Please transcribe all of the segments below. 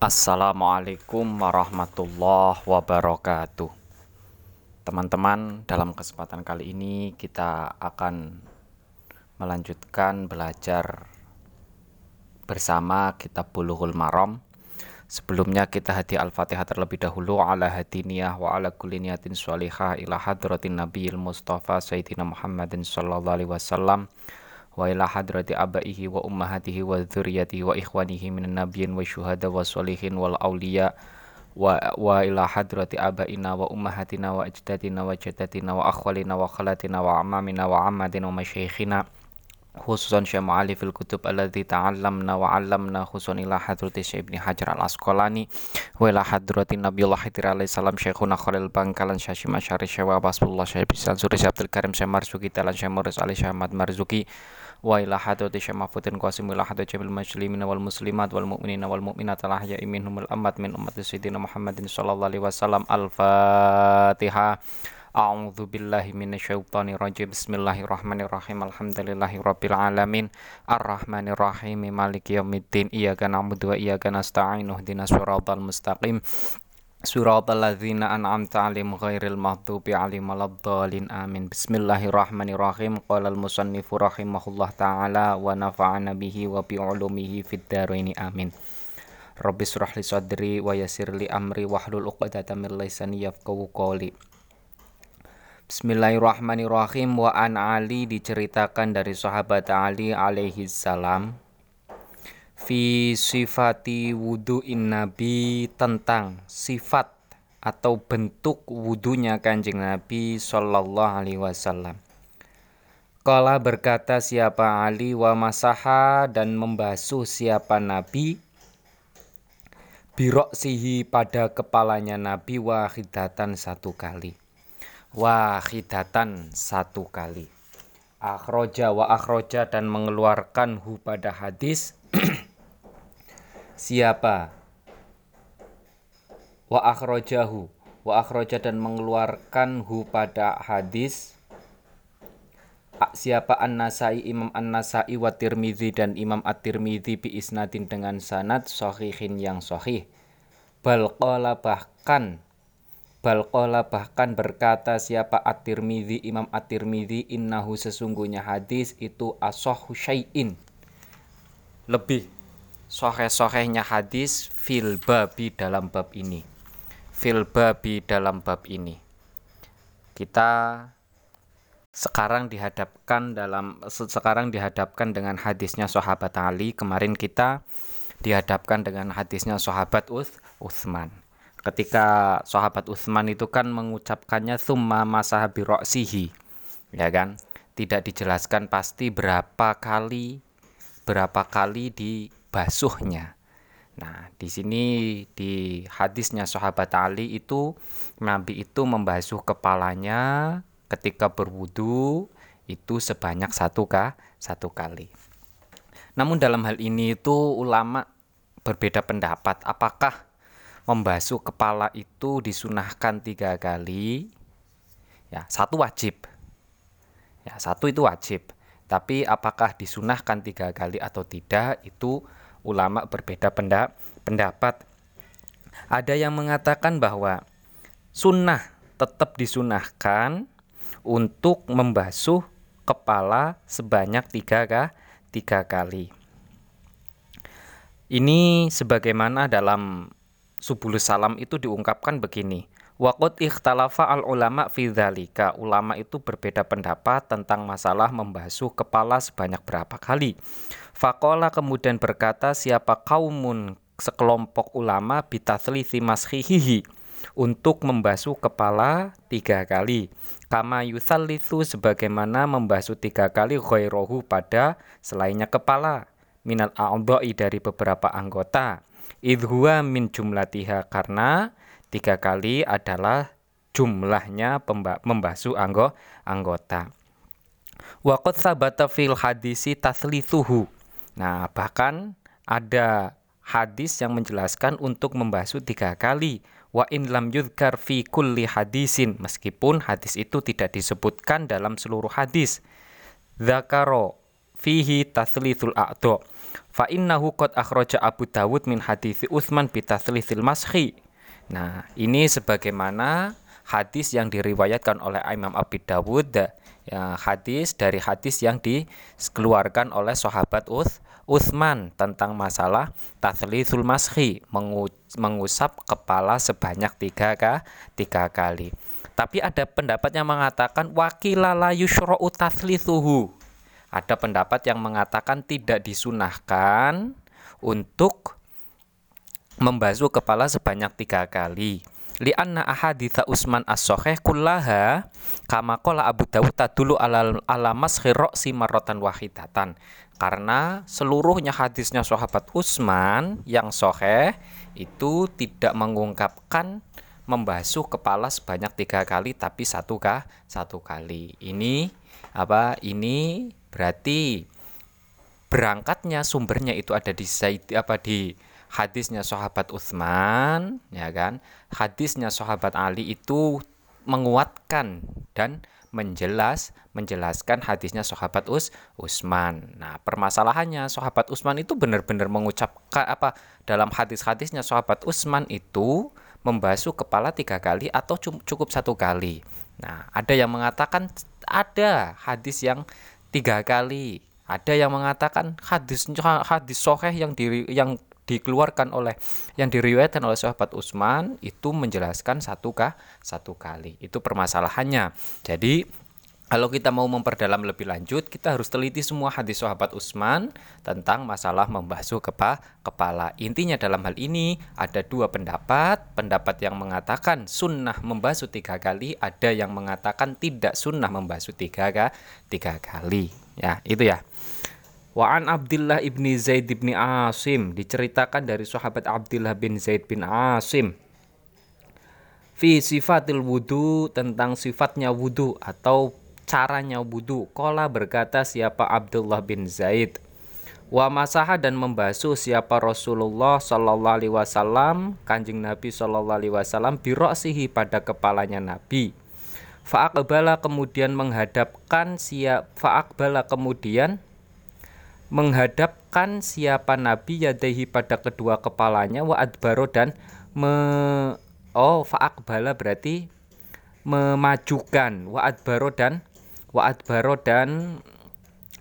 Assalamualaikum warahmatullahi wabarakatuh. Teman-teman, dalam kesempatan kali ini kita akan melanjutkan belajar bersama kitab Bulughul Maram. Sebelumnya kita hati Al-Fatihah terlebih dahulu ala hadiniyah wa ala kulli niyatin sholihah ila hadratin nabiyil mustafa sayyidina Muhammadin sallallahu alaihi wasallam wa ila hadrati abaihi wa ummahatihi wa dzurriyyatihi wa ikhwanihi minan nabiyyin wa syuhada wa sholihin wal auliya wa wa ila hadrati abaina wa ummahatina wa ajdadina wa jaddatina wa akhwalina wa khalatina wa amamina wa ammadina wa masyayikhina khususan Syekh Mu'ali fil kutub alladzi ta'allamna wa 'allamna khususan ila hadrati Syekh Ibnu Hajar Al-Asqalani wa ila hadrati Nabiullah Khidir alaihi salam Syekhuna Khalil Bangkalan Wa ila hadrati Syekh Mahfudin Qasim jamil muslimin wal muslimat wal mu'minina wal mu'minat al ahya'i minhumul ammat min ummati sayyidina Muhammadin sallallahu alaihi wasallam. al-Fatihah A'udzu billahi minasyaitonir rajim. Bismillahirrahmanirrahim. Alhamdulillahi rabbil alamin. Arrahmanir rahim Maliki yaumiddin. Iyyaka na'budu wa iyyaka nasta'in Ihdinas siratal mustaqim صراط الذين أنعمت عليهم غير المغضوب عليهم ولا الضالين. آمين. بسم الله الرحمن الرحيم. قال المصنف رحمه الله تعالى ونفعنا به وبعلومه في الدارين. آمين. رب اشرح لي صدري ويسر لي أمري. واحلل عقدة من لساني يفقهوا قولي. Bismillahirrahmanirrahim wa an Ali diceritakan dari sahabat Ali alaihi salam. Fi sifati wudu'in nabi tentang sifat atau bentuk wudunya kanjeng nabi sallallahu alaihi wasallam. Kala berkata siapa Ali wa masaha dan membasuh siapa nabi birok sihi pada kepalanya nabi wahidatan satu kali. Wahidatan satu kali. Akhroja wa akhroja dan mengeluarkan hu pada hadis siapa? Wa akhrajahu. Wa akhraja dan mengeluarkan hu pada hadis. Siapa An-Nasai Imam An-Nasai wa Tirmidzi dan Imam At-Tirmidzi bi isnadin dengan sanad sahihin yang sahih. Bal qala bahkan bal qala bahkan berkata siapa At-Tirmidzi Imam At-Tirmidzi innahu sesungguhnya hadis itu asahhu syai'in. Lebih sohe-sohehnya hadis fil babi dalam bab ini. Fil babi dalam bab ini. Kita sekarang dihadapkan dalam sekarang dihadapkan dengan hadisnya sahabat Ali. Kemarin kita dihadapkan dengan hadisnya sahabat Uth, Uthman ketika sahabat Uthman itu kan mengucapkannya summa masahabi roksihi. Ya kan? Tidak dijelaskan pasti berapa kali berapa kali di basuhnya. Nah, di sini di hadisnya sahabat Ali itu Nabi itu membasuh kepalanya ketika berwudu itu sebanyak satu kah satu kali. Namun dalam hal ini itu ulama berbeda pendapat apakah membasuh kepala itu disunahkan tiga kali ya satu wajib ya satu itu wajib tapi apakah disunahkan tiga kali atau tidak itu ulama berbeda pendapat. Ada yang mengatakan bahwa sunnah tetap disunahkan untuk membasuh kepala sebanyak tiga, tiga kali. Ini sebagaimana dalam Subulus Salam itu diungkapkan begini. Waqad ikhtalafa al ulama fi dzalika. Ulama itu berbeda pendapat tentang masalah membasuh kepala sebanyak berapa kali. Fakola kemudian berkata siapa kaumun sekelompok ulama bitaslisi mashihihi untuk membasuh kepala tiga kali. Kama yusalisu sebagaimana membasuh tiga kali ghairahu pada selainnya kepala. Minal a'udha'i dari beberapa anggota. Idhuwa min jumlatiha karena tiga kali adalah jumlahnya membasuh anggo anggota. Waqad sabata fil hadisi taslithuhu. Nah, bahkan ada hadis yang menjelaskan untuk membasuh tiga kali. Wa in lam yudhkar fi kulli hadisin. Meskipun hadis itu tidak disebutkan dalam seluruh hadis. Zakaro fihi taslithul a'do. Fa innahu qad akhraja Abu Dawud min hadits Utsman bi tatslitsil mashi. Nah, ini sebagaimana hadis yang diriwayatkan oleh Imam Abu Dawud ya, hadis dari hadis yang dikeluarkan oleh sahabat Uts Utsman tentang masalah tatslitsul mashi, mengusap kepala sebanyak tiga, tiga kali. Tapi ada pendapat yang mengatakan wakilala yushra'u tatslitsuhu ada pendapat yang mengatakan tidak disunahkan untuk membasuh kepala sebanyak tiga kali. Lianna ahaditha Usman as-soheh kullaha kama qala Abu Dawud tadulu ala, ala mashi si marrotan wahidatan. Karena seluruhnya hadisnya sahabat Usman yang soheh itu tidak mengungkapkan membasuh kepala sebanyak tiga kali tapi satu kah satu kali. Ini apa? Ini Berarti berangkatnya sumbernya itu ada di apa di hadisnya sahabat Utsman ya kan hadisnya sahabat Ali itu menguatkan dan menjelas menjelaskan hadisnya sahabat Us Utsman. Nah, permasalahannya sahabat Utsman itu benar-benar mengucapkan apa dalam hadis-hadisnya sahabat Utsman itu membasuh kepala tiga kali atau cukup satu kali. Nah, ada yang mengatakan ada hadis yang tiga kali. Ada yang mengatakan hadis hadis soheh yang diri yang dikeluarkan oleh yang diriwayatkan oleh sahabat Utsman itu menjelaskan satu kah satu kali. Itu permasalahannya. Jadi kalau kita mau memperdalam lebih lanjut, kita harus teliti semua hadis sahabat Utsman tentang masalah membasuh kepa kepala. Intinya dalam hal ini ada dua pendapat. Pendapat yang mengatakan sunnah membasuh tiga kali, ada yang mengatakan tidak sunnah membasuh tiga, tiga kali. Ya, itu ya. Wa an Abdullah ibni Zaid ibni Asim diceritakan dari sahabat Abdullah bin Zaid bin Asim fi sifatil wudu tentang sifatnya wudu atau caranya wudhu. Kola berkata siapa Abdullah bin Zaid. Wa masaha dan membasuh siapa Rasulullah Sallallahu Alaihi Wasallam kanjeng Nabi Sallallahu Alaihi Wasallam birosihi pada kepalanya Nabi. Faakbala kemudian menghadapkan siap faakbala kemudian menghadapkan siapa Nabi yadehi pada kedua kepalanya wa adbaro dan me oh faakbala berarti memajukan wa adbaro dan wa adbaro dan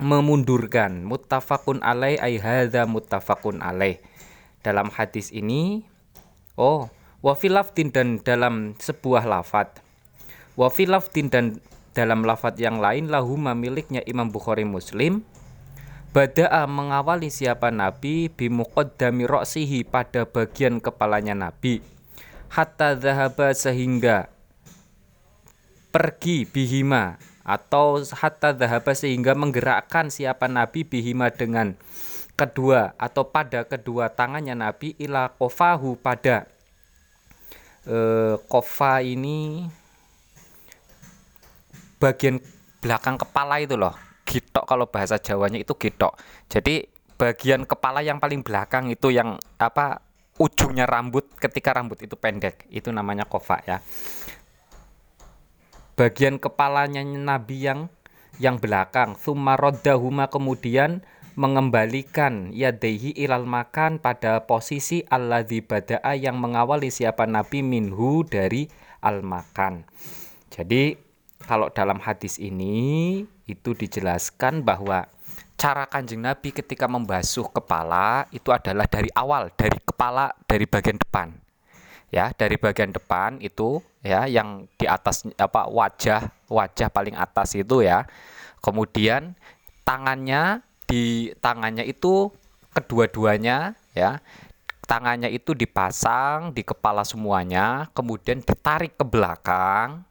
memundurkan. Muttafaqun alaih ay hadza muttafaqun alaih. Dalam hadis ini oh wa filaftin dan dalam sebuah lafat wa filaftin dan dalam lafat yang lain lahu miliknya Imam Bukhari Muslim Bada'a mengawali siapa Nabi bimuqaddami roksihi pada bagian kepalanya Nabi. Hatta zahaba sehingga pergi bihima atau hatta dhahaba sehingga menggerakkan siapa Nabi bihima dengan kedua atau pada kedua tangannya Nabi ila kofahu pada e, kofa ini bagian belakang kepala itu loh gitok kalau bahasa Jawanya itu gitok. Jadi bagian kepala yang paling belakang itu yang apa ujungnya rambut ketika rambut itu pendek. Itu namanya kofa ya. Bagian kepalanya Nabi yang yang belakang. Sumaroddahuma kemudian mengembalikan yadehi ilal makan pada posisi alladzi bada'a yang mengawali siapa Nabi minhu dari al makan. Jadi kalau dalam hadis ini itu dijelaskan bahwa cara kanjeng Nabi ketika membasuh kepala itu adalah dari awal, dari kepala, dari bagian depan. Ya dari bagian depan itu ya yang di atas apa wajah wajah paling atas itu ya. Kemudian tangannya di tangannya itu kedua-duanya ya. Tangannya itu dipasang di kepala semuanya kemudian ditarik ke belakang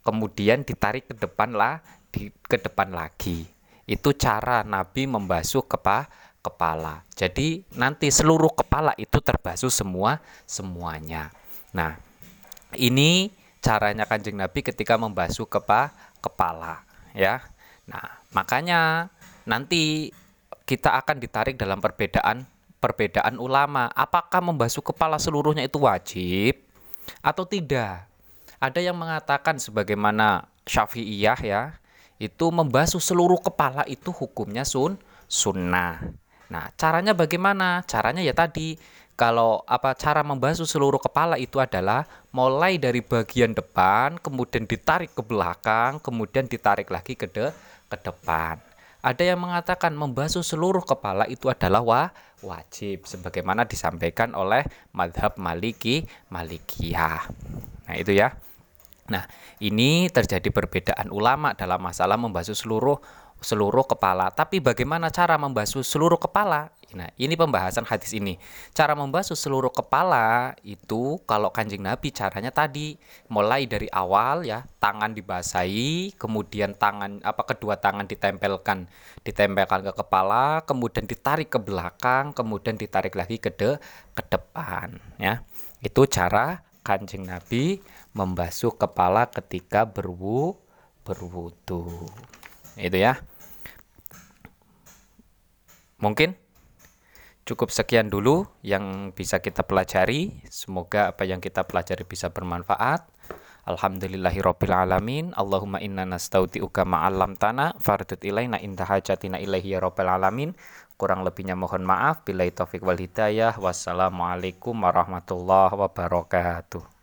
kemudian ditarik ke depan lah di ke depan lagi itu cara Nabi membasuh kepala kepala. Jadi nanti seluruh kepala itu terbasuh semua semuanya. Nah, ini caranya Kanjeng Nabi ketika membasuh kepa kepala ya. Nah, makanya nanti kita akan ditarik dalam perbedaan perbedaan ulama. Apakah membasuh kepala seluruhnya itu wajib atau tidak? Ada yang mengatakan sebagaimana Syafi'iyah ya, itu membasuh seluruh kepala itu hukumnya sun sunnah Nah, caranya bagaimana? Caranya ya tadi kalau apa cara membasuh seluruh kepala itu adalah mulai dari bagian depan, kemudian ditarik ke belakang, kemudian ditarik lagi ke de ke depan. Ada yang mengatakan membasuh seluruh kepala itu adalah wa wajib sebagaimana disampaikan oleh madhab Maliki Malikiyah. Nah, itu ya. Nah, ini terjadi perbedaan ulama dalam masalah membasuh seluruh seluruh kepala. Tapi bagaimana cara membasuh seluruh kepala? Nah, ini pembahasan hadis ini. Cara membasuh seluruh kepala itu kalau Kanjeng Nabi caranya tadi mulai dari awal ya, tangan dibasahi, kemudian tangan apa kedua tangan ditempelkan, ditempelkan ke kepala, kemudian ditarik ke belakang, kemudian ditarik lagi ke de, ke depan ya. Itu cara Kanjeng Nabi membasuh kepala ketika berwu berwudu. Itu ya. Mungkin Cukup sekian dulu yang bisa kita pelajari. Semoga apa yang kita pelajari bisa bermanfaat. Alhamdulillahirabbil alamin. Allahumma inna nastauti'uka ma'alam tanah fardut ilaina inda hajatina ilaihi ya rabbil alamin. Kurang lebihnya mohon maaf. Bila taufik wal hidayah. Wassalamualaikum warahmatullahi wabarakatuh.